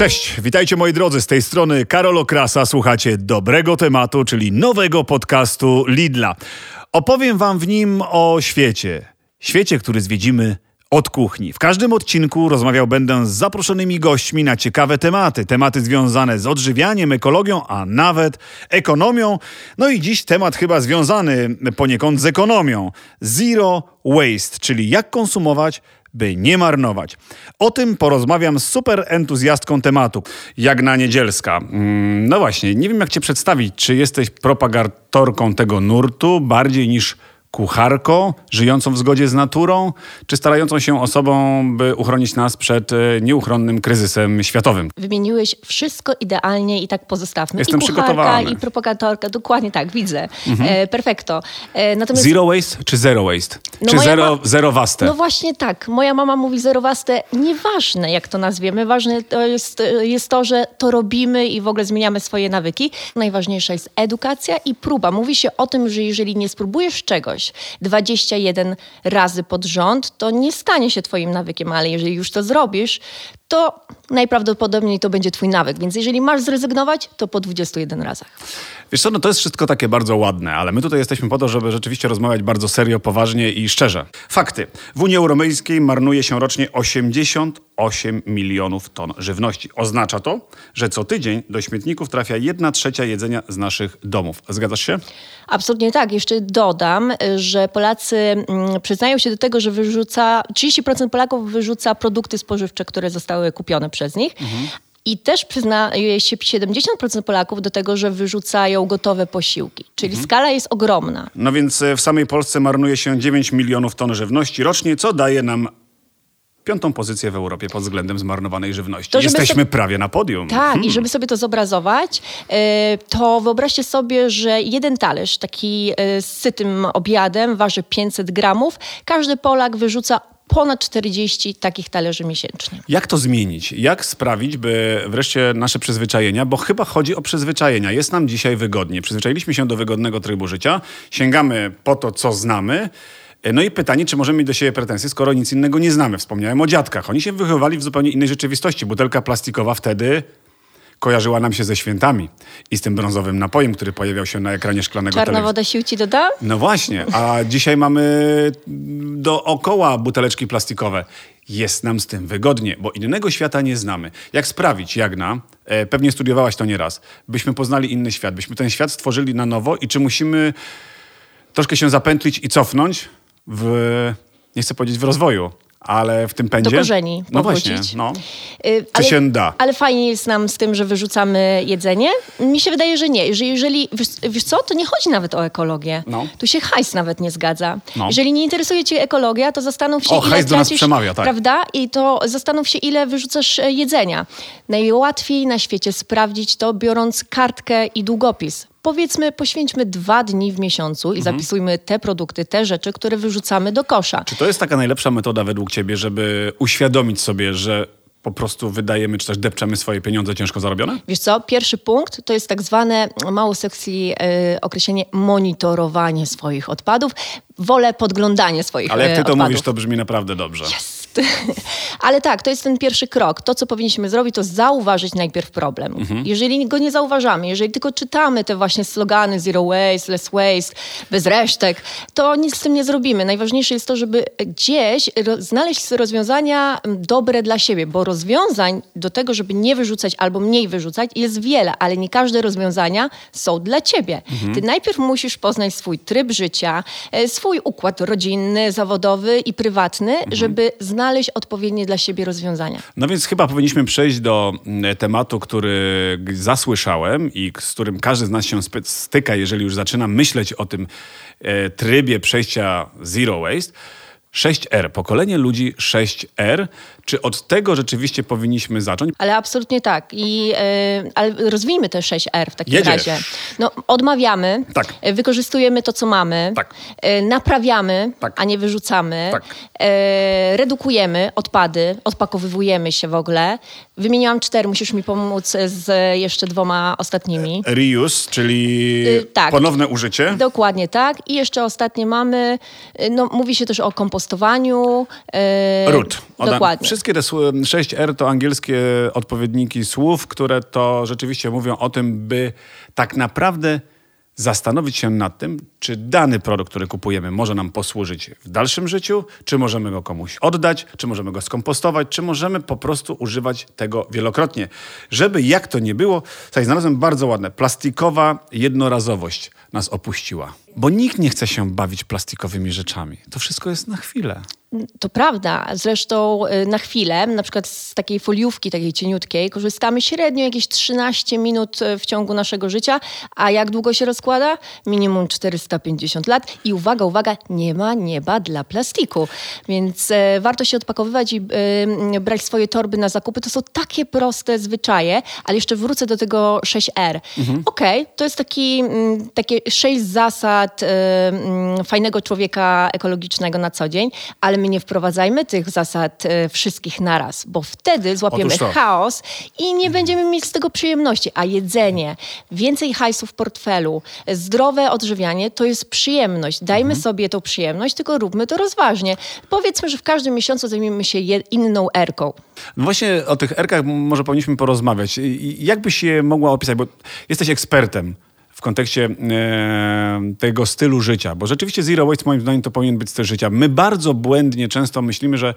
Cześć, witajcie moi drodzy, z tej strony Karol Okrasa, słuchacie dobrego tematu, czyli nowego podcastu Lidla. Opowiem wam w nim o świecie. Świecie, który zwiedzimy od kuchni. W każdym odcinku rozmawiał będę z zaproszonymi gośćmi na ciekawe tematy. Tematy związane z odżywianiem, ekologią, a nawet ekonomią. No i dziś temat chyba związany poniekąd z ekonomią. Zero waste, czyli jak konsumować by nie marnować. O tym porozmawiam z super entuzjastką tematu, Jagna Niedzielska. Mm, no właśnie, nie wiem jak cię przedstawić. Czy jesteś propagatorką tego nurtu bardziej niż kucharką, żyjącą w zgodzie z naturą, czy starającą się osobą, by uchronić nas przed e, nieuchronnym kryzysem światowym? Wymieniłeś wszystko idealnie i tak pozostawmy. Jestem I kucharka, przygotowany. i propagatorka, dokładnie tak, widzę. E, perfekto. E, natomiast Zero waste czy zero waste? No czy zero, ma- zero waste? No właśnie tak. Moja mama mówi zerowaste. Nieważne, jak to nazwiemy. Ważne to jest, jest to, że to robimy i w ogóle zmieniamy swoje nawyki. Najważniejsza jest edukacja i próba. Mówi się o tym, że jeżeli nie spróbujesz czegoś 21 razy pod rząd, to nie stanie się twoim nawykiem, ale jeżeli już to zrobisz, to najprawdopodobniej to będzie twój nawyk. Więc jeżeli masz zrezygnować, to po 21 razach. Wiesz co, no to jest wszystko takie bardzo ładne, ale my tutaj jesteśmy po to, żeby rzeczywiście rozmawiać bardzo serio, poważnie i szczerze. Fakty. W Unii Europejskiej marnuje się rocznie 88 milionów ton żywności. Oznacza to, że co tydzień do śmietników trafia 1 trzecia jedzenia z naszych domów. Zgadzasz się? Absolutnie tak. Jeszcze dodam, że Polacy mm, przyznają się do tego, że wyrzuca 30% Polaków wyrzuca produkty spożywcze, które zostały kupione przez nich. I też przyznaje się 70% Polaków do tego, że wyrzucają gotowe posiłki. Czyli skala jest ogromna. No więc e, w samej Polsce marnuje się 9 milionów ton żywności rocznie, co daje nam piątą pozycję w Europie pod względem zmarnowanej żywności. To, Jesteśmy prawie na podium. Tak, i żeby sobie to zobrazować, e, to wyobraźcie sobie, że jeden talerz taki e, z sytym obiadem waży 500 gramów. Każdy Polak wyrzuca ponad 40 takich talerzy miesięcznie. Jak to zmienić? Jak sprawić, by wreszcie nasze przyzwyczajenia, bo chyba chodzi o przyzwyczajenia, jest nam dzisiaj wygodnie. Przyzwyczailiśmy się do wygodnego trybu życia, sięgamy po to, co znamy. No i pytanie, czy możemy mieć do siebie pretensje, skoro nic innego nie znamy. Wspomniałem o dziadkach. Oni się wychowywali w zupełnie innej rzeczywistości. Butelka plastikowa wtedy kojarzyła nam się ze świętami i z tym brązowym napojem, który pojawiał się na ekranie szklanego Czarna telewizora. woda sił ci dodam? No właśnie, a dzisiaj mamy dookoła buteleczki plastikowe. Jest nam z tym wygodnie, bo innego świata nie znamy. Jak sprawić, Jagna, e, pewnie studiowałaś to nieraz, byśmy poznali inny świat, byśmy ten świat stworzyli na nowo i czy musimy troszkę się zapętlić i cofnąć w, nie chcę powiedzieć w rozwoju, ale w tym pędzie? Do korzeni No właśnie, powrócić. no. Y, Czy się da? Ale fajnie jest nam z tym, że wyrzucamy jedzenie? Mi się wydaje, że nie. Że jeżeli, wiesz, wiesz co, to nie chodzi nawet o ekologię. No. Tu się hajs nawet nie zgadza. No. Jeżeli nie interesuje cię ekologia, to zastanów się, O, ile hajs do nas tracisz, przemawia, tak. prawda? I to zastanów się, ile wyrzucasz e, jedzenia. Najłatwiej na świecie sprawdzić to, biorąc kartkę i długopis. Powiedzmy, poświęćmy dwa dni w miesiącu Mhm. i zapisujmy te produkty, te rzeczy, które wyrzucamy do kosza. Czy to jest taka najlepsza metoda według ciebie, żeby uświadomić sobie, że po prostu wydajemy, czy też depczemy swoje pieniądze ciężko zarobione? Wiesz co, pierwszy punkt to jest tak zwane, mało sexy e, określenie, monitorowanie swoich odpadów. Wolę podglądanie swoich Ale jak ty e, to odpadów. mówisz, to brzmi naprawdę dobrze. Jest. Ale tak, to jest ten pierwszy krok. To, co powinniśmy zrobić, to zauważyć najpierw problem. Mhm. Jeżeli go nie zauważamy, jeżeli tylko czytamy te właśnie slogany zero waste, less waste, bez resztek, to nic z tym nie zrobimy. Najważniejsze jest to, żeby gdzieś znaleźć rozwiązania mm, dobre dla siebie, bo rozwiązań do tego, żeby nie wyrzucać albo mniej wyrzucać jest wiele, ale nie każde rozwiązania są dla ciebie. Mhm. Ty najpierw musisz poznać swój tryb życia, e, swój układ rodzinny, zawodowy i prywatny, Mhm. żeby znaleźć odpowiednie dla siebie rozwiązania. No więc chyba powinniśmy przejść do mm, tematu, który zasłyszałem i z którym każdy z nas się styka, jeżeli już zaczyna myśleć o tym e, trybie przejścia zero waste. 6R, pokolenie ludzi 6R. Czy od tego rzeczywiście powinniśmy zacząć? Ale absolutnie tak. I, e, ale rozwijmy te 6R w takim Jedziesz. razie. No, odmawiamy, Tak. e, wykorzystujemy to, co mamy, Tak. e, naprawiamy, Tak. a nie wyrzucamy, Tak. e, redukujemy odpady, odpakowywujemy się w ogóle. Wymieniłam cztery, musisz mi pomóc z jeszcze dwoma ostatnimi. Reuse, czyli tak. ponowne użycie. Dokładnie tak. I jeszcze ostatnie mamy, no mówi się też o kompostowaniu. Yy, Ród. Dokładnie. Wszystkie te 6R to angielskie odpowiedniki słów, które to rzeczywiście mówią o tym, by tak naprawdę zastanowić się nad tym, czy dany produkt, który kupujemy, może nam posłużyć w dalszym życiu, czy możemy go komuś oddać, czy możemy go skompostować, czy możemy po prostu używać tego wielokrotnie. Żeby jak to nie było, tutaj znalazłem bardzo ładne, plastikowa jednorazowość nas opuściła. Bo nikt nie chce się bawić plastikowymi rzeczami. To wszystko jest na chwilę. To prawda. Zresztą y, na chwilę, na przykład z takiej foliówki, takiej cieniutkiej, korzystamy średnio jakieś 13 minut y, w ciągu naszego życia. A jak długo się rozkłada? Minimum 450 lat. I uwaga, uwaga, nie ma nieba dla plastiku. Więc e, warto się odpakowywać i brać swoje torby na zakupy. To są takie proste zwyczaje, ale jeszcze wrócę do tego 6R. Mhm. Okej, okay, to jest taki, mm, takie sześć zasad e, m, mm, fajnego człowieka ekologicznego na co dzień, ale my nie wprowadzajmy tych zasad e, wszystkich naraz, bo wtedy złapiemy chaos i nie będziemy mieć z tego przyjemności. A jedzenie, więcej hajsu w portfelu, zdrowe odżywianie to jest przyjemność. Dajmy mhm. sobie tą przyjemność, tylko róbmy to rozważnie. Powiedzmy, że w każdym miesiącu zajmiemy się inną erką. No właśnie o tych erkach może powinniśmy porozmawiać. Jak byś je mogła opisać, bo jesteś ekspertem w kontekście e, tego stylu życia, bo rzeczywiście zero waste moim zdaniem to powinien być styl życia. My bardzo błędnie często myślimy, że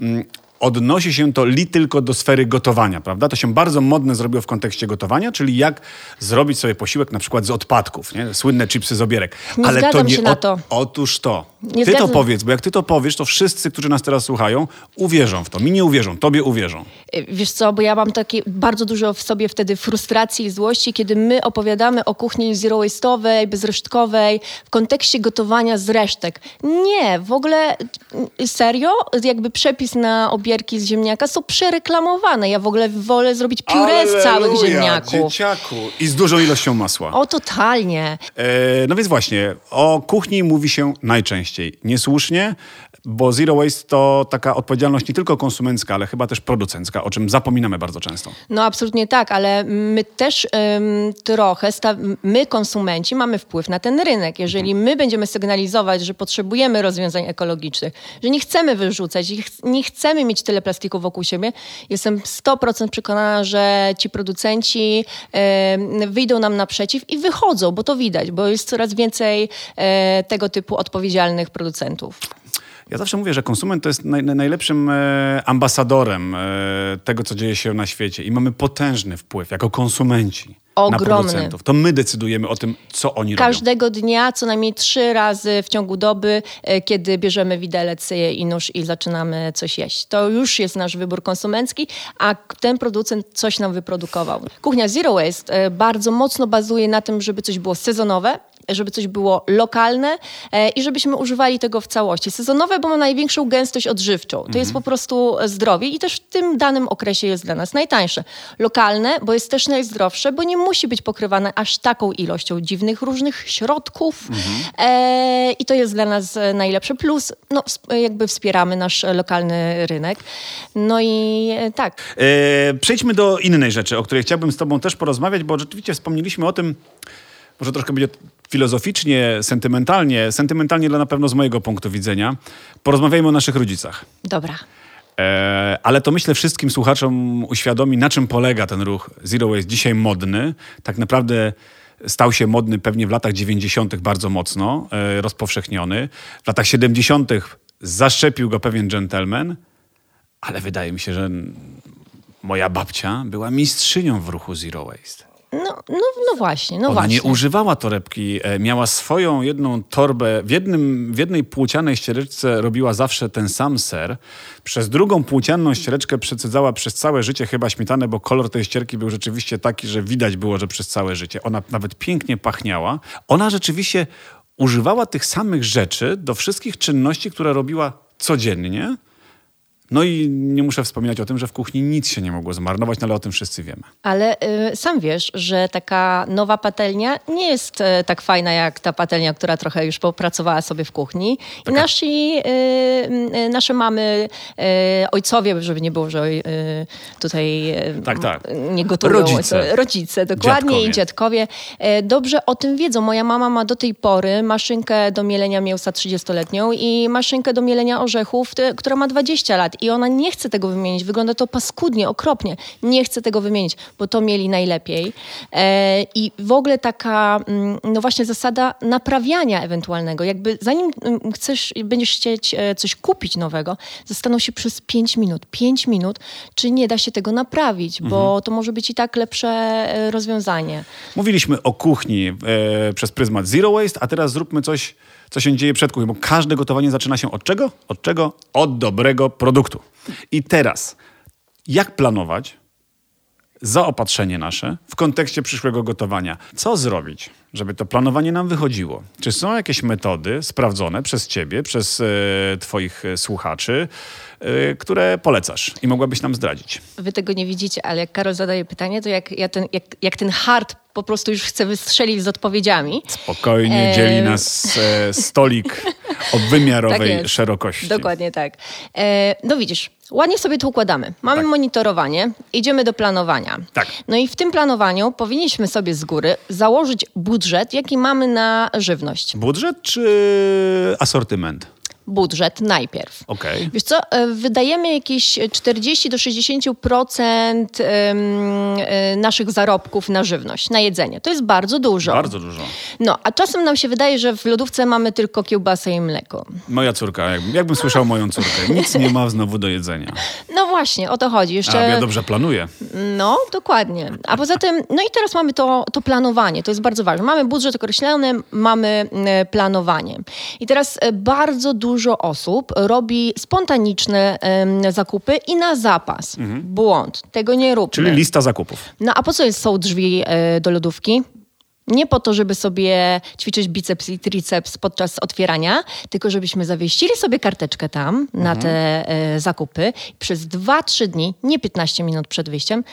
mm, odnosi się to li tylko do sfery gotowania, prawda? To się bardzo modne zrobiło w kontekście gotowania, czyli jak zrobić sobie posiłek na przykład z odpadków, nie? Słynne chipsy z obierek. Nie Ale to nie się na to. Otóż to. Nie ty zgadzam. to powiedz, bo jak ty to powiesz, to wszyscy, którzy nas teraz słuchają, uwierzą w to. Mi nie uwierzą, tobie uwierzą. Y, wiesz co, bo ja mam takie bardzo dużo w sobie wtedy frustracji i złości, kiedy my opowiadamy o kuchni zero waste'owej, bezresztkowej, w kontekście gotowania z resztek. Nie, w ogóle serio? Jakby przepis na cukierki z ziemniaka są przereklamowane. Ja w ogóle wolę zrobić pióre z całych ziemniaków. dzieciaku. I z dużą ilością masła. O, totalnie. E, no więc właśnie, o kuchni mówi się najczęściej. Niesłusznie, bo zero waste to taka odpowiedzialność nie tylko konsumencka, ale chyba też producencka, o czym zapominamy bardzo często. No absolutnie tak, ale my też ym, trochę, my konsumenci mamy wpływ na ten rynek. Jeżeli my będziemy sygnalizować, że potrzebujemy rozwiązań ekologicznych, że nie chcemy wyrzucać, nie chcemy mieć tyle plastiku wokół siebie, jestem 100% przekonana, że ci producenci ym, wyjdą nam naprzeciw i wychodzą, bo to widać, bo jest coraz więcej y, tego typu odpowiedzialnych producentów. Ja zawsze mówię, że konsument to jest naj, najlepszym e, ambasadorem e, tego, co dzieje się na świecie i mamy potężny wpływ jako konsumenci. Ogromny. To my decydujemy o tym, co oni robią. Każdego dnia, co najmniej trzy razy w ciągu doby, e, kiedy bierzemy widelec i nóż i zaczynamy coś jeść. To już jest nasz wybór konsumencki, a ten producent coś nam wyprodukował. Kuchnia Zero Waste bardzo mocno bazuje na tym, żeby coś było sezonowe, żeby coś było lokalne e, i żebyśmy używali tego w całości. Sezonowe, bo ma największą gęstość odżywczą. To mhm. jest po prostu zdrowie i też w tym danym okresie jest dla nas najtańsze. Lokalne, bo jest też najzdrowsze, bo nie musi być pokrywane aż taką ilością dziwnych różnych środków mhm. e, i to jest dla nas najlepsze. Plus, no, jakby wspieramy nasz lokalny rynek. No i e, tak. E, przejdźmy do innej rzeczy, o której chciałbym z tobą też porozmawiać, bo rzeczywiście wspomnieliśmy o tym, może troszkę będzie filozoficznie, sentymentalnie, sentymentalnie dla na pewno z mojego punktu widzenia. Porozmawiajmy o naszych rodzicach. Dobra. E, ale to myślę wszystkim słuchaczom uświadomi, na czym polega ten ruch Zero Waste dzisiaj modny. Tak naprawdę stał się modny pewnie w latach 90. bardzo mocno, e, rozpowszechniony. W latach 70. zaszczepił go pewien gentleman, ale wydaje mi się, że moja babcia była mistrzynią w ruchu Zero Waste. No, no, no właśnie, no Ona właśnie. nie używała torebki, e, miała swoją jedną torbę, w, jednym, w jednej płócianej ściereczce robiła zawsze ten sam ser. Przez drugą płócianą ściereczkę przecedzała przez całe życie chyba śmietanę, bo kolor tej ścierki był rzeczywiście taki, że widać było, że przez całe życie. Ona nawet pięknie pachniała. Ona rzeczywiście używała tych samych rzeczy do wszystkich czynności, które robiła codziennie, No i nie muszę wspominać o tym, że w kuchni nic się nie mogło zmarnować, no ale o tym wszyscy wiemy. Ale y, sam wiesz, że taka nowa patelnia nie jest y, tak fajna jak ta patelnia, która trochę już popracowała sobie w kuchni. I nasi, y, y, nasze mamy, y, ojcowie, żeby nie było, że y, tutaj Tak, tak. nie gotują. Rodzice. rodzice, dokładnie Dziadkowie. i dziadkowie. E, Dobrze o tym wiedzą. Moja mama ma do tej pory maszynkę do mielenia mięsa 30-letnią i maszynkę do mielenia orzechów, która ma 20 lat i ona nie chce tego wymienić. Wygląda to paskudnie, okropnie. Nie chce tego wymienić, bo to mieli najlepiej. E, I w ogóle taka, mm, no właśnie zasada naprawiania ewentualnego. Jakby zanim mm, chcesz, będziesz chcieć e, coś kupić nowego, zastanów się przez 5 minut. 5 minut, czy nie da się tego naprawić, bo to może być i tak lepsze e, rozwiązanie. Mówiliśmy o kuchni e, przez pryzmat zero waste, a teraz zróbmy coś, co się dzieje przed kuchnią, bo każde gotowanie zaczyna się od czego? Od czego? Od dobrego produktu. I teraz, jak planować zaopatrzenie nasze w kontekście przyszłego gotowania? Co zrobić, żeby to planowanie nam wychodziło? Czy są jakieś metody sprawdzone przez ciebie, przez e, twoich e, słuchaczy, e, które polecasz i mogłabyś nam zdradzić? Wy tego nie widzicie, ale jak Karol zadaje pytanie, to jak, ja ten, jak, jak ten hard po prostu już chce wystrzelić z odpowiedziami. Spokojnie dzieli nas e, stolik o wymiarowej Tak szerokości. Dokładnie tak. E, no widzisz, ładnie sobie to układamy. Mamy monitorowanie, idziemy do planowania. Tak. No i w tym planowaniu powinniśmy sobie z góry założyć budżet, jaki mamy na żywność. Budżet czy asortyment? Budżet najpierw. Okej. Wiesz co, e, wydajemy jakieś 40 do 60% em, e, naszych zarobków na żywność, na jedzenie. To jest bardzo dużo. Bardzo dużo. No, a czasem nam się wydaje, że w lodówce mamy tylko kiełbasę i mleko. Moja córka, jakbym, jakbym słyszał moją córkę, nic nie ma znowu do jedzenia. No właśnie, o to chodzi. A Jeszcze... ja dobrze planuję. No, dokładnie. A poza tym, no i teraz mamy to, to planowanie, to jest bardzo ważne. Mamy budżet określony, mamy e, planowanie. I teraz bardzo dużo osób robi spontaniczne em, zakupy i na zapas. Błąd. Tego nie róbmy. Czyli lista zakupów. No a po co są drzwi e, do lodówki? Nie po to, żeby sobie ćwiczyć biceps i triceps podczas otwierania, tylko żebyśmy zawieścili sobie karteczkę tam na te e, zakupy przez 2-3 dni, nie 15 minut przed wyjściem,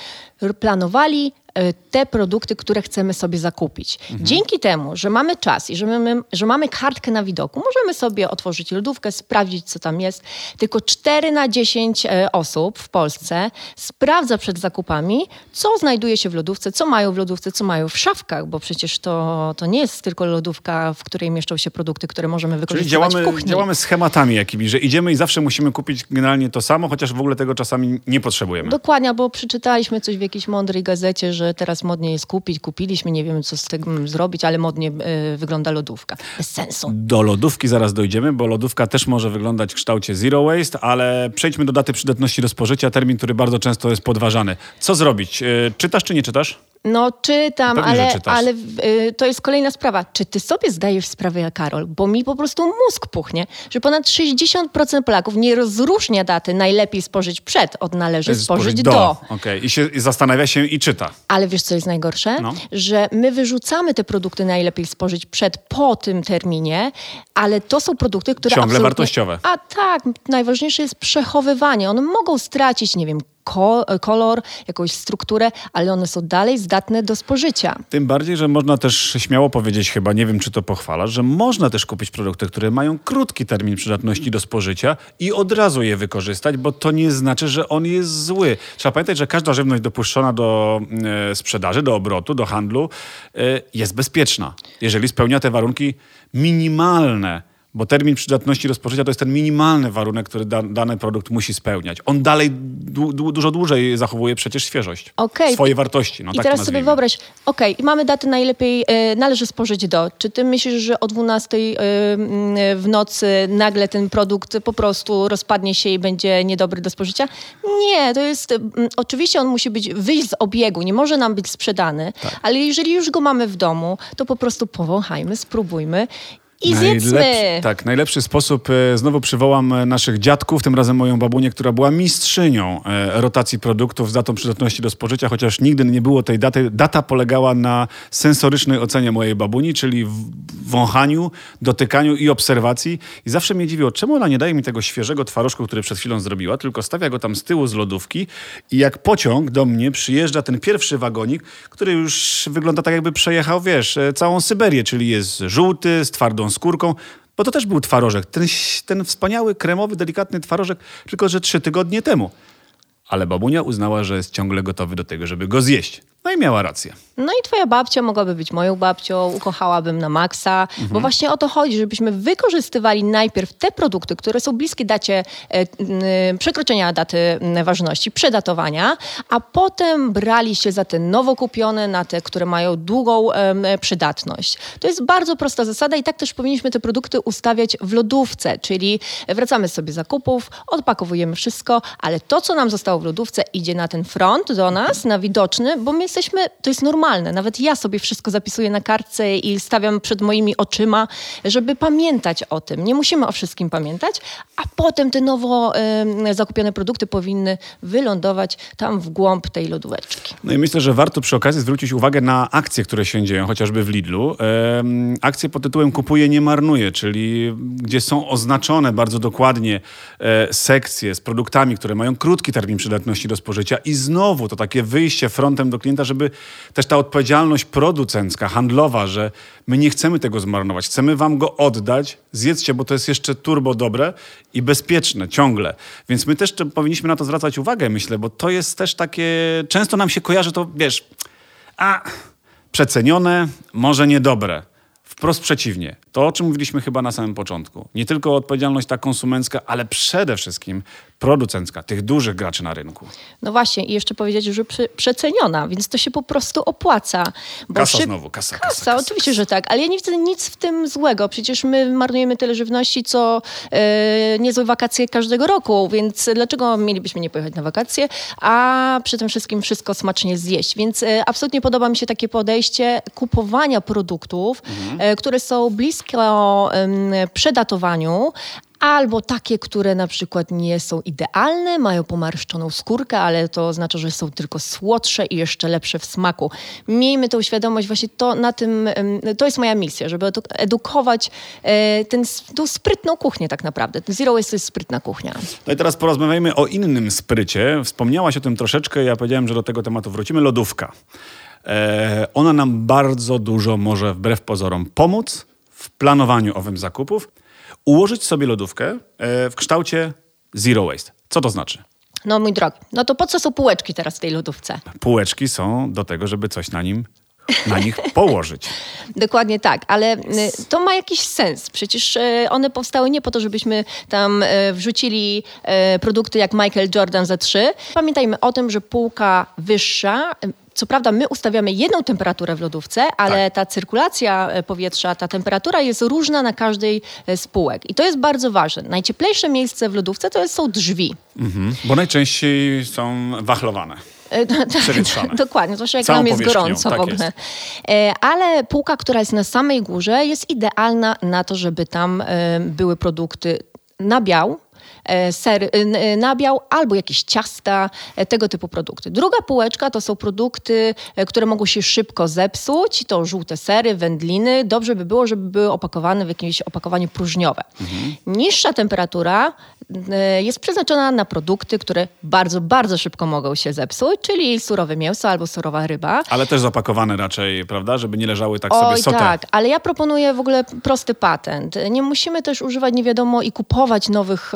planowali te produkty, które chcemy sobie zakupić. Dzięki temu, że mamy czas i że, my, że mamy kartkę na widoku, możemy sobie otworzyć lodówkę, sprawdzić, co tam jest. Tylko 4 na 10 e, osób w Polsce sprawdza przed zakupami, co znajduje się w lodówce, co mają w lodówce, co mają w szafkach, bo przecież to, to nie jest tylko lodówka, w której mieszczą się produkty, które możemy Czyli wykorzystywać działamy, w kuchni. działamy schematami jakimi, że idziemy i zawsze musimy kupić generalnie to samo, chociaż w ogóle tego czasami nie potrzebujemy. Dokładnie, bo przeczytaliśmy coś w jakiejś mądrej gazecie, że teraz modnie jest kupić, kupiliśmy, nie wiemy co z tym zrobić, ale modnie e, wygląda lodówka. Bez sensu. Do lodówki zaraz dojdziemy, bo lodówka też może wyglądać w kształcie zero waste, ale przejdźmy do daty przydatności do spożycia, termin, który bardzo często jest podważany. Co zrobić? E, Czytasz czy nie czytasz? No czytam, Pewnie, ale, ale y, to jest kolejna sprawa. Czy ty sobie zdajesz sprawę, Karol? Bo mi po prostu mózg puchnie, że ponad 60% Polaków nie rozróżnia daty najlepiej spożyć przed od należy spożyć do. Okej, I się i zastanawia się i czyta. Ale wiesz, co jest najgorsze? No. Że my wyrzucamy te produkty najlepiej spożyć przed, po tym terminie, ale to są produkty, które Ciągle absolutnie... wartościowe. A tak, najważniejsze jest przechowywanie. One mogą stracić, nie wiem, kolor, jakąś strukturę, ale one są dalej zdatne do spożycia. Tym bardziej, że można też śmiało powiedzieć, chyba nie wiem, czy to pochwalasz, że można też kupić produkty, które mają krótki termin przydatności do spożycia i od razu je wykorzystać, bo to nie znaczy, że on jest zły. Trzeba pamiętać, że każda żywność dopuszczona do e, sprzedaży, do obrotu, do handlu e, jest bezpieczna, jeżeli spełnia te warunki minimalne. Bo termin przydatności do spożycia to jest ten minimalny warunek, który da, dany produkt musi spełniać. On dalej du, du, dużo dłużej zachowuje przecież świeżość. Okej. Swoje wartości. No, I tak teraz sobie wyobraź, okej, i mamy datę najlepiej, e, należy spożyć do. Czy ty myślisz, że o 12 e, w nocy nagle ten produkt po prostu rozpadnie się i będzie niedobry do spożycia? Nie, to jest, oczywiście on musi być, wyjść z obiegu, nie może nam być sprzedany, Tak. ale jeżeli już go mamy w domu, to po prostu powąchajmy, spróbujmy i zjedzmy. tak, najlepszy sposób, e, znowu przywołam e, naszych dziadków, tym razem moją babunię, która była mistrzynią e, rotacji produktów z datą przydatności do spożycia, chociaż nigdy nie było tej daty. Data polegała na sensorycznej ocenie mojej babuni, czyli wąchaniu, dotykaniu i obserwacji. I zawsze mnie dziwiło, czemu ona nie daje mi tego świeżego twarożku, który przed chwilą zrobiła, tylko stawia go tam z tyłu z lodówki i jak pociąg do mnie przyjeżdża ten pierwszy wagonik, który już wygląda tak jakby przejechał, wiesz, całą Syberię, czyli jest żółty, z twardą skórką, bo to też był twarożek. Ten, ten wspaniały, kremowy, delikatny twarożek, tylko że trzy tygodnie temu. Ale babunia uznała, że jest ciągle gotowy do tego, żeby go zjeść. No i miała rację. No i twoja babcia mogłaby być moją babcią, ukochałabym na maksa, mhm. bo właśnie o to chodzi, żebyśmy wykorzystywali najpierw te produkty, które są bliskie dacie e, e, przekroczenia daty ważności, przedatowania, a potem brali się za te nowo kupione, na te, które mają długą e, przydatność. To jest bardzo prosta zasada i tak też powinniśmy te produkty ustawiać w lodówce, czyli wracamy sobie zakupów, odpakowujemy wszystko, ale to, co nam zostało w lodówce, idzie na ten front do nas, na widoczny, bo my jesteśmy, to jest normalne. Nawet ja sobie wszystko zapisuję na kartce i stawiam przed moimi oczyma, żeby pamiętać o tym. Nie musimy o wszystkim pamiętać, a potem te nowo y, zakupione produkty powinny wylądować tam w głąb tej lodóweczki. No i myślę, że warto przy okazji zwrócić uwagę na akcje, które się dzieją, chociażby w Lidlu. akcje pod tytułem Kupuję, nie marnuję, czyli gdzie są oznaczone bardzo dokładnie e, sekcje z produktami, które mają krótki termin przydatności do spożycia i znowu to takie wyjście frontem do klienta, żeby też ta odpowiedzialność producencka, handlowa, że my nie chcemy tego zmarnować, chcemy wam go oddać, zjedzcie, bo to jest jeszcze turbo dobre i bezpieczne ciągle. Więc my też powinniśmy na to zwracać uwagę, myślę, bo to jest też takie, często nam się kojarzy to, wiesz, a przecenione, może niedobre. Wprost przeciwnie. To, o czym mówiliśmy chyba na samym początku. Nie tylko odpowiedzialność ta konsumencka, ale przede wszystkim producencka, tych dużych graczy na rynku. No właśnie, i jeszcze powiedzieć, że przeceniona, więc to się po prostu opłaca. kasa szyb... znowu, kasa, kasa, kasa, oczywiście, że tak, ale ja nie widzę nic w tym złego. Przecież my marnujemy tyle żywności, co yy, niezłe wakacje każdego roku, więc dlaczego mielibyśmy nie pojechać na wakacje, a przy tym wszystkim wszystko smacznie zjeść. Więc yy, absolutnie podoba mi się takie podejście kupowania produktów, mhm. yy, które są blisko przedatowaniu, albo takie, które na przykład nie są idealne, mają pomarszczoną skórkę, ale to oznacza, że są tylko słodsze i jeszcze lepsze w smaku. Miejmy tą świadomość, właśnie to na tym, to jest moja misja, żeby edukować e, ten, tą sprytną kuchnię tak naprawdę. Zero Waste to jest sprytna kuchnia. No i teraz porozmawiajmy o innym sprycie. Wspomniałaś o tym troszeczkę, ja powiedziałem, że do tego tematu wrócimy. Lodówka. E, ona nam bardzo dużo może wbrew pozorom pomóc w planowaniu owym zakupów ułożyć sobie lodówkę e, w kształcie zero waste. Co to znaczy? No mój drogi, no to po co są półeczki teraz w tej lodówce? Półeczki są do tego, żeby coś na nim na nich położyć. Dokładnie tak, ale y, to ma jakiś sens. Przecież y, one powstały nie po to, żebyśmy tam y, wrzucili produkty jak Michael Jordan za 3. Pamiętajmy o tym, że półka wyższa co prawda my ustawiamy jedną temperaturę w lodówce, ale tak. ta cyrkulacja e, powietrza, ta temperatura jest różna na każdej e, z półek. I to jest bardzo ważne. Najcieplejsze miejsce w lodówce to są drzwi. Mhm, bo najczęściej są wachlowane. E. Dokładnie, zwłaszcza jak nam jest gorąco tak w ogóle. Jest. Ale półka, która jest na samej górze, jest idealna na to, żeby tam były produkty na biał, E, ser, e, e, nabiał albo jakieś ciasta, tego typu produkty. Druga półeczka to są produkty, które mogą się szybko zepsuć. To żółte sery, wędliny. Dobrze by było, żeby były opakowane w jakieś opakowanie próżniowe. Mhm. Niższa temperatura jest przeznaczona na produkty, które bardzo, bardzo szybko mogą się zepsuć, czyli surowe mięso albo surowa ryba. Ale też zapakowane raczej, prawda? Żeby nie leżały tak Oj, sobie sotę. tak, ale ja proponuję w ogóle prosty patent. Nie musimy też używać nie wiadomo i kupować nowych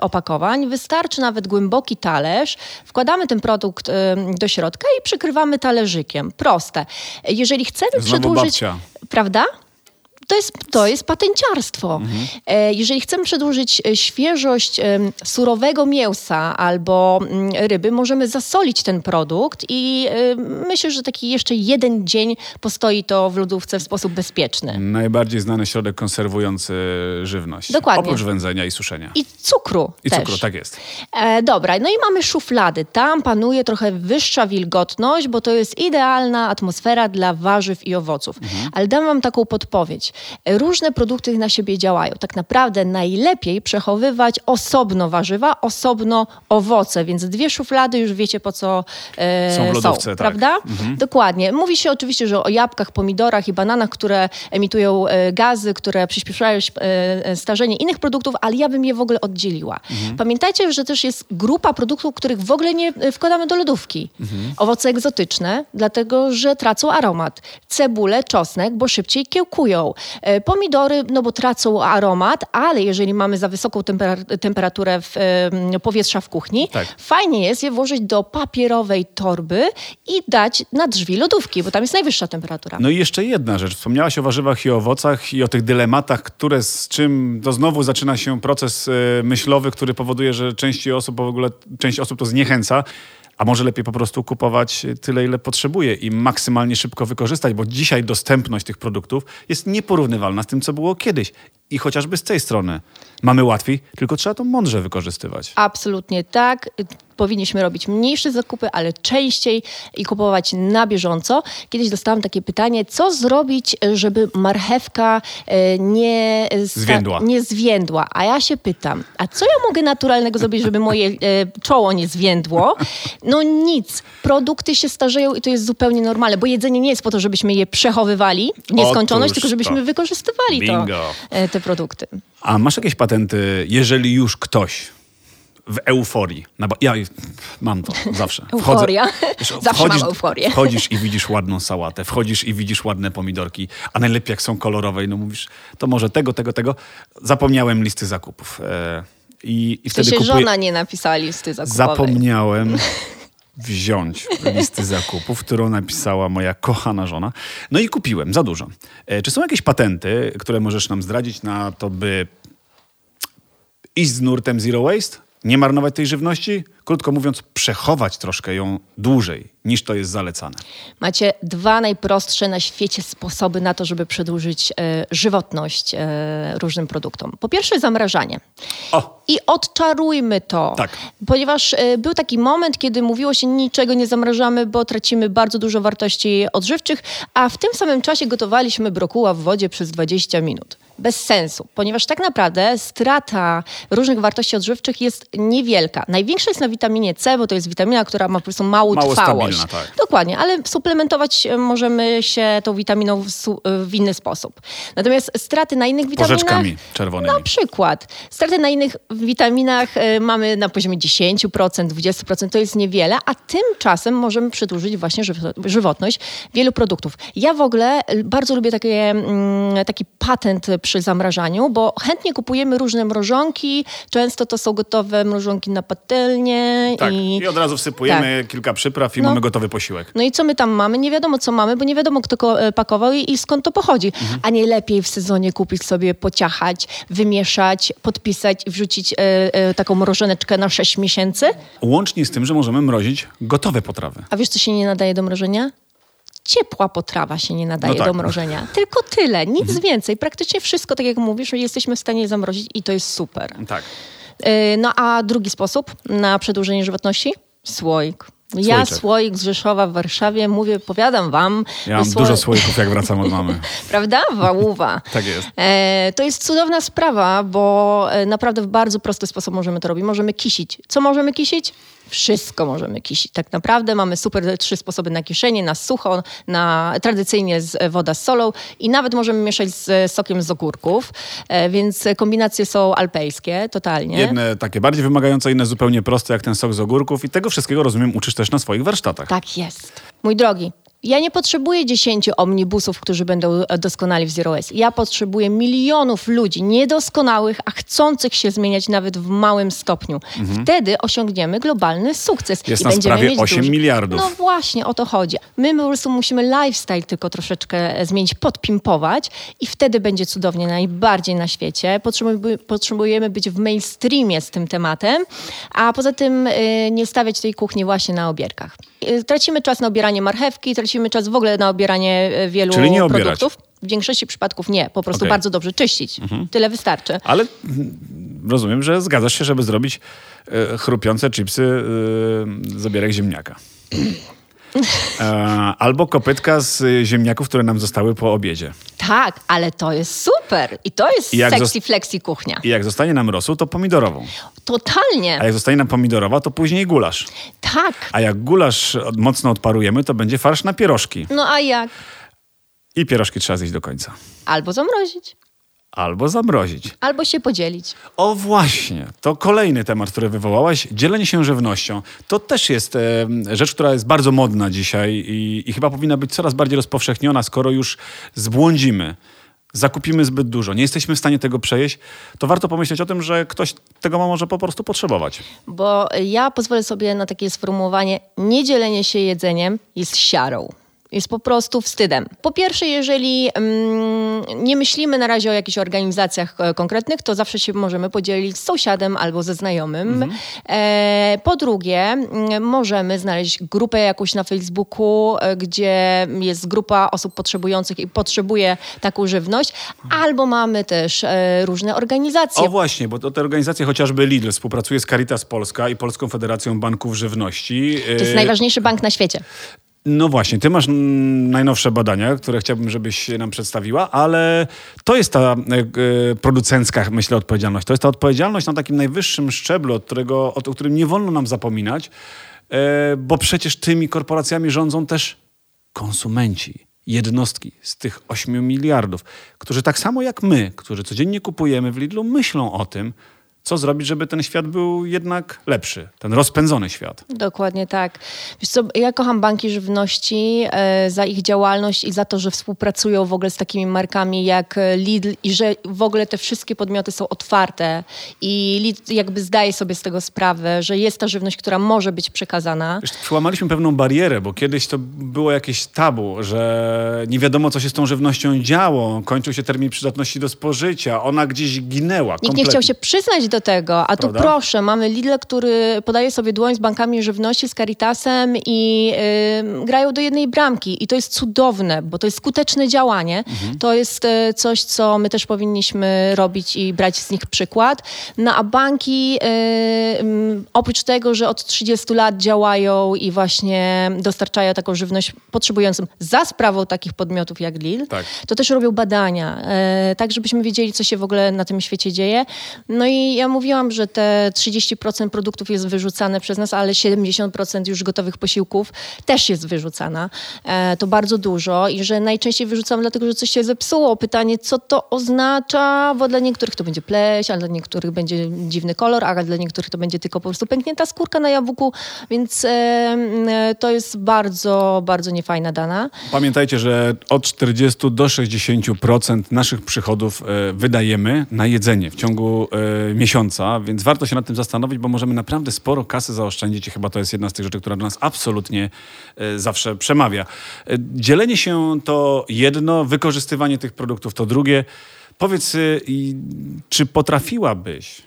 opakowań. Wystarczy nawet głęboki talerz. Wkładamy ten produkt do środka i przykrywamy talerzykiem. Proste. Jeżeli chcemy Znowu przedłużyć... Babcia. Prawda? To jest, to jest patenciarstwo. Mhm. E, jeżeli chcemy przedłużyć e, świeżość surowego mięsa albo mm, ryby, możemy zasolić ten produkt i myślę, że taki jeszcze jeden dzień postoi to w lodówce w sposób bezpieczny. Najbardziej znany środek konserwujący żywność. Dokładnie. Oprócz wędzenia i suszenia. I cukru I też. cukru, tak jest. E, dobra, no i mamy szuflady. Tam panuje trochę wyższa wilgotność, bo to jest idealna atmosfera dla warzyw i owoców. Mhm. Ale dam wam taką podpowiedź. Różne produkty na siebie działają. Tak naprawdę najlepiej przechowywać osobno warzywa, osobno owoce, więc dwie szuflady już wiecie po co e, Są w lodówce, tak. prawda? Dokładnie. Mówi się oczywiście, że o jabłkach, pomidorach i bananach, które emitują e, gazy, które przyspieszają e, e, starzenie innych produktów, ale ja bym je w ogóle oddzieliła. Pamiętajcie, że też jest grupa produktów, których w ogóle nie wkładamy do lodówki. Owoce egzotyczne, dlatego że tracą aromat. Cebule, czosnek, bo szybciej kiełkują. E, Pomidory, no bo tracą aromat, ale jeżeli mamy za wysoką tempera- temperaturę w, powietrza w kuchni, Tak. fajnie jest je włożyć do papierowej torby i dać na drzwi lodówki, bo tam jest najwyższa temperatura. No i jeszcze jedna rzecz. Wspomniałaś o warzywach i owocach i o tych dylematach, które z czym to znowu zaczyna się proces e, myślowy, który powoduje, że części osób w ogóle część osób to zniechęca. A może lepiej po prostu kupować tyle, ile potrzebuje i maksymalnie szybko wykorzystać, bo dzisiaj dostępność tych produktów jest nieporównywalna z tym, co było kiedyś. I chociażby z tej strony mamy łatwiej, tylko trzeba to mądrze wykorzystywać. Absolutnie tak. Powinniśmy robić mniejsze zakupy, ale częściej i kupować na bieżąco. Kiedyś dostałam takie pytanie, co zrobić, żeby marchewka e, nie, Zwiędła. nie zwiędła. A ja się pytam, a co ja mogę naturalnego zrobić, żeby moje e, czoło nie zwiędło? No nic. Produkty się starzeją i to jest zupełnie normalne, bo jedzenie nie jest po to, żebyśmy je przechowywali w nieskończoność, Otóż tylko żebyśmy to. wykorzystywali to, Bingo. e, te produkty. A masz jakieś patenty, jeżeli już ktoś w euforii, no bo ja mam to zawsze. Euforia. Zawsze mam euforię. Wchodzisz i widzisz ładną sałatę, wchodzisz i widzisz ładne pomidorki, a najlepiej jak są kolorowe i no mówisz, to może tego, tego, tego. Zapomniałem listy zakupów. E, I, i wtedy się kupuję... żona nie napisała listy zakupowej. Zapomniałem wziąć listy zakupów, którą napisała moja kochana żona. No i kupiłem za dużo. E, Czy są jakieś patenty, które możesz nam zdradzić na to, by iść z nurtem zero waste? Nie marnować tej żywności? Krótko mówiąc, przechować troszkę ją dłużej niż to jest zalecane. Macie dwa najprostsze na świecie sposoby na to, żeby przedłużyć e, żywotność e, różnym produktom. Po pierwsze zamrażanie. O! I odczarujmy to. Tak. Ponieważ e, był taki moment, kiedy mówiło się niczego nie zamrażamy, bo tracimy bardzo dużo wartości odżywczych, a w tym samym czasie gotowaliśmy brokuła w wodzie przez 20 minut. Bez sensu, ponieważ tak naprawdę strata różnych wartości odżywczych jest niewielka. Największa jest na witaminie C, bo to jest witamina, która ma po prostu małą Mało trwałość. stabilna, tak. Dokładnie, ale suplementować e, możemy się tą witaminą w, e, w inny sposób. Natomiast straty na innych witaminach... Porzeczkami czerwonymi. Na przykład. Straty na innych witaminach e, mamy na poziomie 10%, 20%, to jest niewiele, a tymczasem możemy przedłużyć właśnie żywo- żywotność wielu produktów. Ja w ogóle bardzo lubię takie, mm, taki patent przy zamrażaniu, bo chętnie kupujemy różne mrożonki, często to są gotowe mrożonki na patelnię. Tak, i... i od razu wsypujemy kilka przypraw i No. mamy gotowy posiłek. No i co my tam mamy? Nie wiadomo, co mamy, bo nie wiadomo, kto ko- e, pakował i, i skąd to pochodzi. Mhm. A nie lepiej w sezonie kupić sobie, pociachać, wymieszać, podpisać i wrzucić e, e, taką mrożoneczkę na 6 miesięcy? Łącznie z tym, że możemy mrozić gotowe potrawy. A wiesz, co się nie nadaje do mrożenia? Ciepła potrawa się nie nadaje No tak. Mhm. do mrożenia. Tylko tyle, nic więcej. Praktycznie wszystko, tak jak mówisz, jesteśmy w stanie zamrozić i to jest super. Tak. E, No a drugi sposób na przedłużenie żywotności? Słoik. Ja Słoiczek. słoik z Rzeszowa w Warszawie mówię, powiadam wam. Ja mam dużo sło- słoików, jak wracam od mamy. Prawda? Wałuwa. Tak jest. E, to jest cudowna sprawa, bo e, naprawdę w bardzo prosty sposób możemy to robić. Możemy kisić. Co możemy kisić? Wszystko możemy kisić. Tak naprawdę mamy super trzy sposoby na kiszenie, na sucho, na tradycyjnie z, e, woda z solą i nawet możemy mieszać z e, sokiem z ogórków, e, więc kombinacje są alpejskie, totalnie. Jedne takie bardziej wymagające, inne zupełnie proste, jak ten sok z ogórków. I tego wszystkiego, rozumiem, uczysz też na swoich warsztatach. Tak jest. Mój drogi, ja nie potrzebuję 10 omnibusów, którzy będą e, doskonali w Zero Waste. Ja potrzebuję milionów ludzi niedoskonałych, a chcących się zmieniać nawet w małym stopniu. Wtedy osiągniemy globalny sukces. Mhm. Jest i nas będziemy prawie mieć 8 duży- miliardów. No właśnie, o to chodzi. My po prostu musimy lifestyle tylko troszeczkę e, zmienić, podpimpować i wtedy będzie cudownie najbardziej na świecie. Potrzebujemy, być w mainstreamie z tym tematem, a poza tym y, nie stawiać tej kuchni właśnie na obierkach. Tracimy czas na obieranie marchewki, tracimy czas w ogóle na obieranie y, wielu Czyli nie obierać. produktów. W większości przypadków nie, po prostu Okej. bardzo dobrze czyścić. Tyle wystarczy. Ale rozumiem, że zgadzasz się, żeby zrobić e, chrupiące chipsy e, z obierek ziemniaka. E, albo kopytka z ziemniaków, które nam zostały po obiedzie. Tak, ale to jest super. I to jest I sexy flexi kuchnia. I jak zostanie nam rosół, to pomidorową. Totalnie. A jak zostanie nam pomidorowa, to później gulasz. Tak. A jak gulasz mocno odparujemy, to będzie farsz na pierożki. No a jak? I pierożki trzeba zjeść do końca. Albo zamrozić, Albo zamrozić. albo się podzielić. O właśnie, to kolejny temat, który wywołałaś. Dzielenie się żywnością. To też jest e, rzecz, która jest bardzo modna dzisiaj i, i chyba powinna być coraz bardziej rozpowszechniona, skoro już zbłądzimy, zakupimy zbyt dużo, nie jesteśmy w stanie tego przejeść, to warto pomyśleć o tym, że ktoś tego może po prostu potrzebować. Bo ja pozwolę sobie na takie sformułowanie: niedzielenie się jedzeniem jest siarą. Jest po prostu wstydem. Po pierwsze, jeżeli mm, nie myślimy na razie o jakichś organizacjach e, konkretnych, to zawsze się możemy podzielić z sąsiadem albo ze znajomym. E, po drugie, mm, możemy znaleźć grupę jakąś na Facebooku, e, gdzie jest grupa osób potrzebujących i potrzebuje taką żywność, albo mamy też e, różne organizacje. O właśnie, bo to te organizacje, chociażby Lidl współpracuje z Caritas Polska i Polską Federacją Banków Żywności. To jest najważniejszy bank na świecie. No właśnie, ty masz najnowsze badania, które chciałbym, żebyś nam przedstawiła, ale to jest ta e, producencka, myślę, odpowiedzialność. To jest ta odpowiedzialność na takim najwyższym szczeblu, od którego, o którym nie wolno nam zapominać, e, bo przecież tymi korporacjami rządzą też konsumenci, jednostki z tych 8 miliardów, którzy tak samo jak my, którzy codziennie kupujemy w Lidlu, myślą o tym, co zrobić, żeby ten świat był jednak lepszy, ten rozpędzony świat. Dokładnie tak. Wiesz co, ja kocham banki żywności e, za ich działalność i za to, że współpracują w ogóle z takimi markami jak e, Lidl i że w ogóle te wszystkie podmioty są otwarte i Lidl jakby zdaje sobie z tego sprawę, że jest ta żywność, która może być przekazana. Wiesz, przełamaliśmy pewną barierę, bo kiedyś to było jakieś tabu, że nie wiadomo, co się z tą żywnością działo. Kończył się termin przydatności do spożycia, ona gdzieś ginęła. Nikt nie chciał się przyznać do tego, a tu Prawda? proszę, mamy Lidl, który podaje sobie dłoń z bankami żywności, z Caritasem i y, grają do jednej bramki. I to jest cudowne, bo to jest skuteczne działanie. Mhm. To jest y, coś, co my też powinniśmy robić i brać z nich przykład. No a banki, y, mm, oprócz tego, że od 30 lat działają i właśnie dostarczają taką żywność potrzebującym za sprawą takich podmiotów jak Lidl, Tak. to też robią badania, e, tak żebyśmy wiedzieli, co się w ogóle na tym świecie dzieje. No i ja mówiłam, że te 30% produktów jest wyrzucane przez nas, ale 70% już gotowych posiłków też jest wyrzucana. E, to bardzo dużo i że najczęściej wyrzucam dlatego, że coś się zepsuło. Pytanie, co to oznacza, bo dla niektórych to będzie pleść, a dla niektórych będzie dziwny kolor, a dla niektórych to będzie tylko po prostu pęknięta skórka na jabłku, więc e, e, to jest bardzo, bardzo niefajna dana. Pamiętajcie, że od 40 do 60% naszych przychodów e, wydajemy na jedzenie w ciągu e, więc warto się nad tym zastanowić, bo możemy naprawdę sporo kasy zaoszczędzić i chyba to jest jedna z tych rzeczy, która do nas absolutnie e, zawsze przemawia. E, dzielenie się to jedno, wykorzystywanie tych produktów to drugie. Powiedz, e, czy potrafiłabyś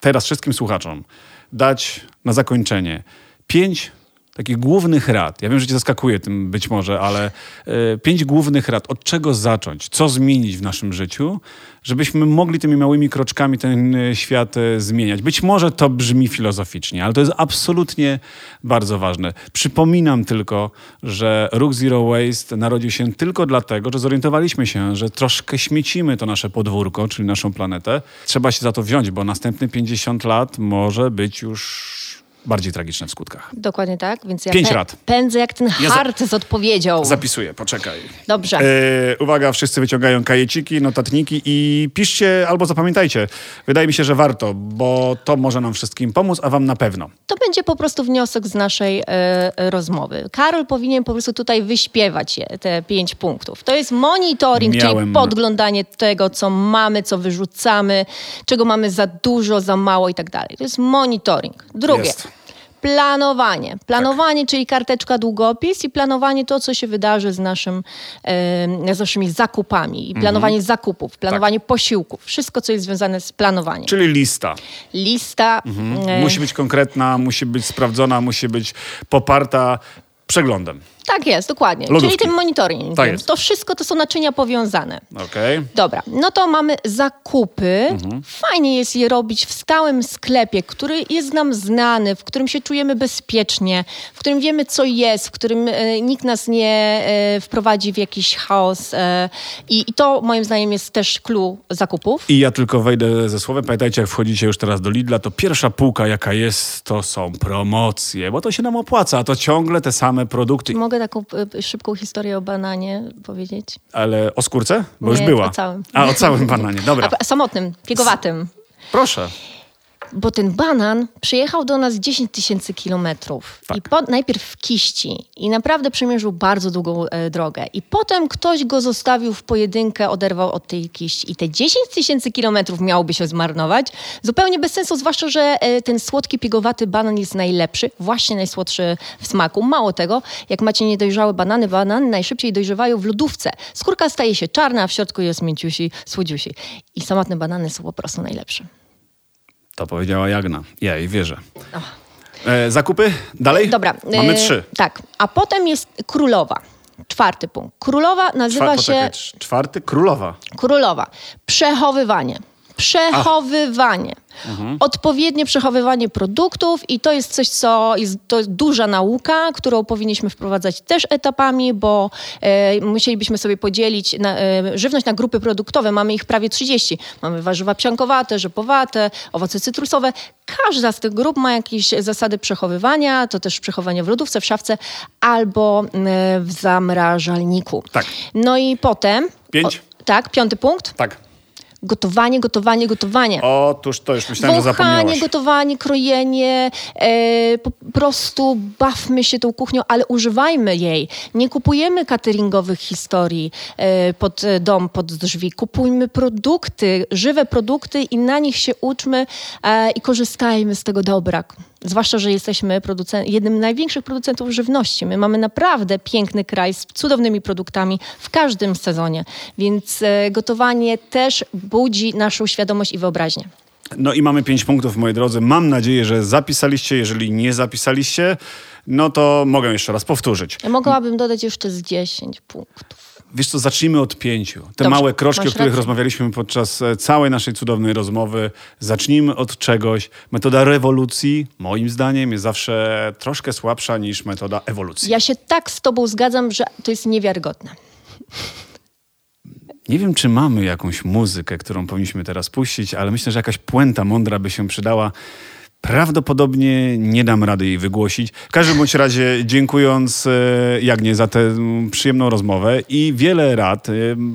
teraz wszystkim słuchaczom dać na zakończenie pięć takich głównych rad. Ja wiem, że cię zaskakuje tym być może, ale e, pięć głównych rad. Od czego zacząć? Co zmienić w naszym życiu, żebyśmy mogli tymi małymi kroczkami ten e, świat e, zmieniać? Być może to brzmi filozoficznie, ale to jest absolutnie bardzo ważne. Przypominam tylko, że ruch Zero Waste narodził się tylko dlatego, że zorientowaliśmy się, że troszkę śmiecimy to nasze podwórko, czyli naszą planetę. Trzeba się za to wziąć, bo następne 50 lat może być już bardziej tragiczne w skutkach. Dokładnie tak, więc ja Pięć rad. pędzę jak ten Ja hart z odpowiedzią. Zapisuję, poczekaj. Dobrze. E, uwaga, wszyscy wyciągają kajeciki, notatniki i piszcie albo zapamiętajcie. Wydaje mi się, że warto, bo to może nam wszystkim pomóc, a wam na pewno. To będzie po prostu wniosek z naszej e, rozmowy. Karol powinien po prostu tutaj wyśpiewać je, te pięć punktów. To jest monitoring, Miałem- czyli podglądanie tego, co mamy, co wyrzucamy, czego mamy za dużo, za mało i tak dalej. To jest monitoring. Drugie. Jest. Planowanie. Planowanie, czyli karteczka długopis i planowanie to, co się wydarzy z, naszym, e, z naszymi zakupami. I planowanie zakupów, planowanie posiłków. Wszystko, co jest związane z planowaniem. Czyli lista. Lista. e, Musi być konkretna, musi być sprawdzona, musi być poparta przeglądem. Tak jest, dokładnie. Lodówki. Czyli tym monitoring. Tak jest. To wszystko to są naczynia powiązane. Okej. Dobra, no to mamy zakupy. Mhm. Fajnie jest je robić w stałym sklepie, który jest nam znany, w którym się czujemy bezpiecznie, w którym wiemy, co jest, w którym e, nikt nas nie e, wprowadzi w jakiś chaos. E, i, I to moim zdaniem jest też clue zakupów. I ja tylko wejdę ze słowem. Pamiętajcie, jak wchodzicie już teraz do Lidla, to pierwsza półka, jaka jest, to są promocje, bo to się nam opłaca. a To ciągle te same produkty. Mogę taką e, szybką historię o bananie powiedzieć? Ale o skórce? Bo Nie, już była. o całym. A, o całym bananie. Dobra. A, samotnym, piegowatym. Proszę. Bo ten banan przyjechał do nas 10 tysięcy kilometrów. Tak. I najpierw w kiści i naprawdę przemierzył bardzo długą e, drogę. I potem ktoś go zostawił w pojedynkę, oderwał od tej kiści. I te 10 tysięcy kilometrów miałoby się zmarnować. Zupełnie bez sensu, zwłaszcza, że e, ten słodki, piegowaty banan jest najlepszy, właśnie najsłodszy w smaku. Mało tego, jak macie niedojrzałe banany, banany najszybciej dojrzewają w lodówce. Skórka staje się czarna, a w środku jest mięciusi, słodziusi. I samotne banany są po prostu najlepsze. To powiedziała Jagna. Ja jej wierzę. E, zakupy? Dalej? Dobra. Mamy e, trzy. Tak. A potem jest królowa. Czwarty punkt. Królowa nazywa Czwa- się czwarty? Królowa. królowa. Przechowywanie. Przechowywanie. Mhm. Odpowiednie przechowywanie produktów i to jest coś, co jest, to jest duża nauka, którą powinniśmy wprowadzać też etapami, bo e, musielibyśmy sobie podzielić na, e, żywność na grupy produktowe. Mamy ich prawie 30. Mamy warzywa psiankowate, rzepowate, owoce cytrusowe. Każda z tych grup ma jakieś zasady przechowywania, to też przechowanie w lodówce, w szafce albo e, w zamrażalniku. Tak. No i potem... Pięć? O, tak, piąty punkt. Tak. Gotowanie, gotowanie, gotowanie. Otóż to już myślałem, że zapomniałaś. Wąchanie, gotowanie, krojenie, e, po prostu bawmy się tą kuchnią, ale używajmy jej. Nie kupujemy cateringowych historii e, pod e, dom, pod drzwi. Kupujmy produkty, żywe produkty i na nich się uczmy e, i korzystajmy z tego dobra. Zwłaszcza, że jesteśmy jednym z największych producentów żywności. My mamy naprawdę piękny kraj z cudownymi produktami w każdym sezonie, więc e, gotowanie też budzi naszą świadomość i wyobraźnię. No i mamy pięć punktów, moi drodzy. Mam nadzieję, że zapisaliście. Jeżeli nie zapisaliście, no to mogę jeszcze raz powtórzyć. Ja mogłabym dodać jeszcze z 10 punktów. Wiesz co, zacznijmy od pięciu. Te Dobrze, małe kroczki, o których rację. rozmawialiśmy podczas e, całej naszej cudownej rozmowy. Zacznijmy od czegoś. Metoda rewolucji, moim zdaniem, jest zawsze troszkę słabsza niż metoda ewolucji. Ja się tak z tobą zgadzam, że to jest niewiarygodne. Nie wiem, czy mamy jakąś muzykę, którą powinniśmy teraz puścić, ale myślę, że jakaś puenta mądra by się przydała. Prawdopodobnie nie dam rady jej wygłosić. W każdym bądź razie dziękując e, Jagnie za tę przyjemną rozmowę i wiele rad. E,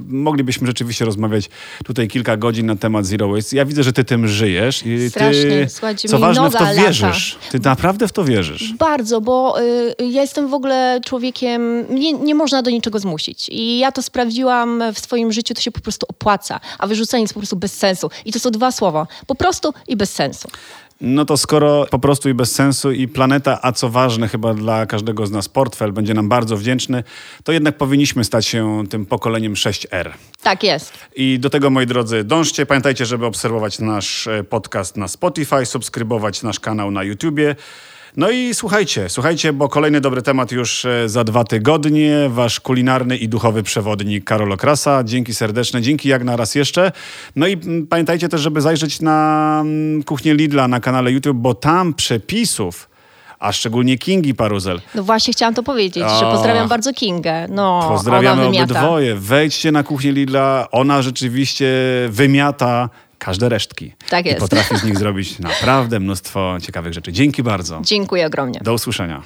moglibyśmy rzeczywiście rozmawiać tutaj kilka godzin na temat Zero Waste. Ja widzę, że ty tym żyjesz. I Strasznie. ty, Słuchajcie, co ważne, w to lata. wierzysz. Ty naprawdę w to wierzysz. Bardzo, bo y, ja jestem w ogóle człowiekiem, nie, nie można do niczego zmusić. I ja to sprawdziłam w swoim życiu, to się po prostu opłaca, a wyrzucenie jest po prostu bez sensu. I to są dwa słowa, po prostu i bez sensu. No to skoro po prostu i bez sensu i planeta, a co ważne chyba dla każdego z nas portfel będzie nam bardzo wdzięczny, to jednak powinniśmy stać się tym pokoleniem 6R. Tak jest. I do tego, moi drodzy, dążcie. Pamiętajcie, żeby obserwować nasz e, podcast na Spotify, subskrybować nasz kanał na YouTubie. No i słuchajcie, słuchajcie, bo kolejny dobry temat już e, za dwa tygodnie. Wasz kulinarny i duchowy przewodnik Karol Okrasa. Dzięki serdeczne, dzięki jak na raz jeszcze. No i mm, pamiętajcie też, żeby zajrzeć na mm, kuchnię Lidla na kanale YouTube, bo tam przepisów, a szczególnie Kingi Paruzel, No właśnie chciałam to powiedzieć, że O. pozdrawiam bardzo Kingę. No, Pozdrawiamy ona wymiata. obydwoje. Wejdźcie na kuchnię Lidla. Ona rzeczywiście wymiata każde resztki. Tak I jest. potrafi z nich zrobić naprawdę mnóstwo ciekawych rzeczy. Dzięki bardzo. Dziękuję ogromnie. Do usłyszenia.